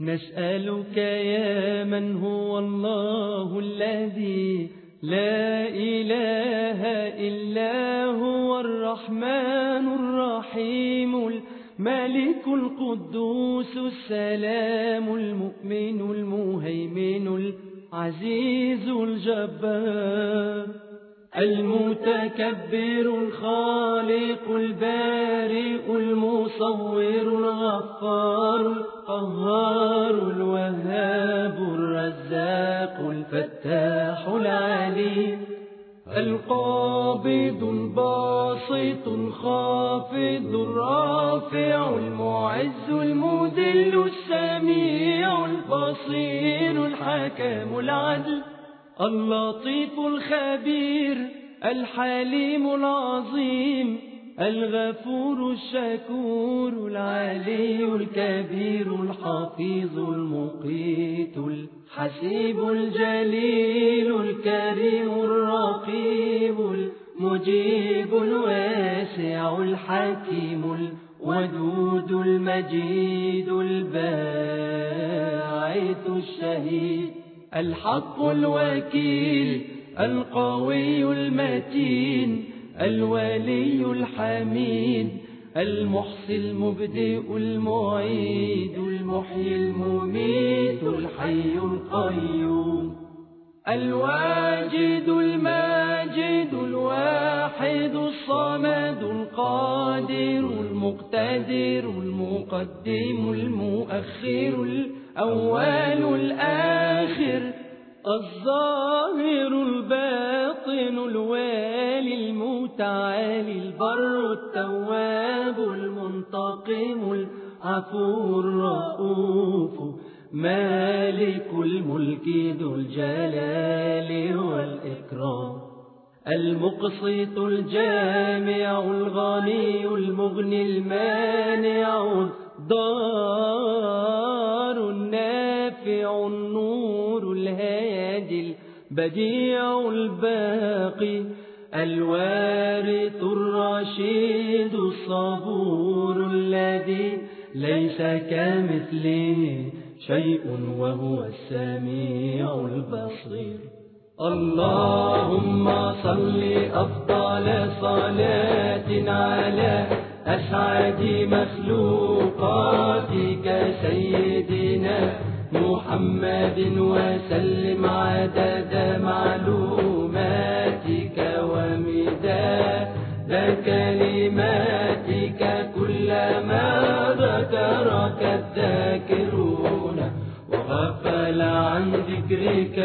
نسألك يا من هو الله الذي لا إله إلا هو الرحمن الرحيم الملك القدوس السلام المؤمن المهيمن العزيز الجبار. المتكبر الخالق البارئ المصور الغفار القهار الوهاب الرزاق الفتاح العليم القابض الباسط الخافض الرافع المعز المذل السميع البصير الحكم العدل اللطيف الخبير الحليم العظيم الغفور الشكور العلي الكبير الحفيظ المقيت الحسيب الجليل الكريم الرقيب المجيب الواسع الحكيم الودود المجيد الباعث الشهيد. الحق الوكيل القوي المتين الولي الحميد المحصي المبدئ المعيد المحيي المميت الحي القيوم الواجد الماجد القادر المقتدر المقدم المؤخر الأول الآخر الظاهر الباطن الوالي المتعالي البر التواب المنتقم العفو الرؤوف مالك الملك ذو الجلال والإكرام. المقسط الجامع الغني المغني المانع الضار النافع النور الهادي البديع الباقي الوارث الرشيد الصبور الذي ليس كمثله شيء وهو السميع البصير اللهم صل أفضل صلاة على أسعد مخلوقاتك سيدنا محمد وسلم عدد معلوماتك ومداد كلماتك كلما ذكرك الذاكرون وغفل عن ذكرك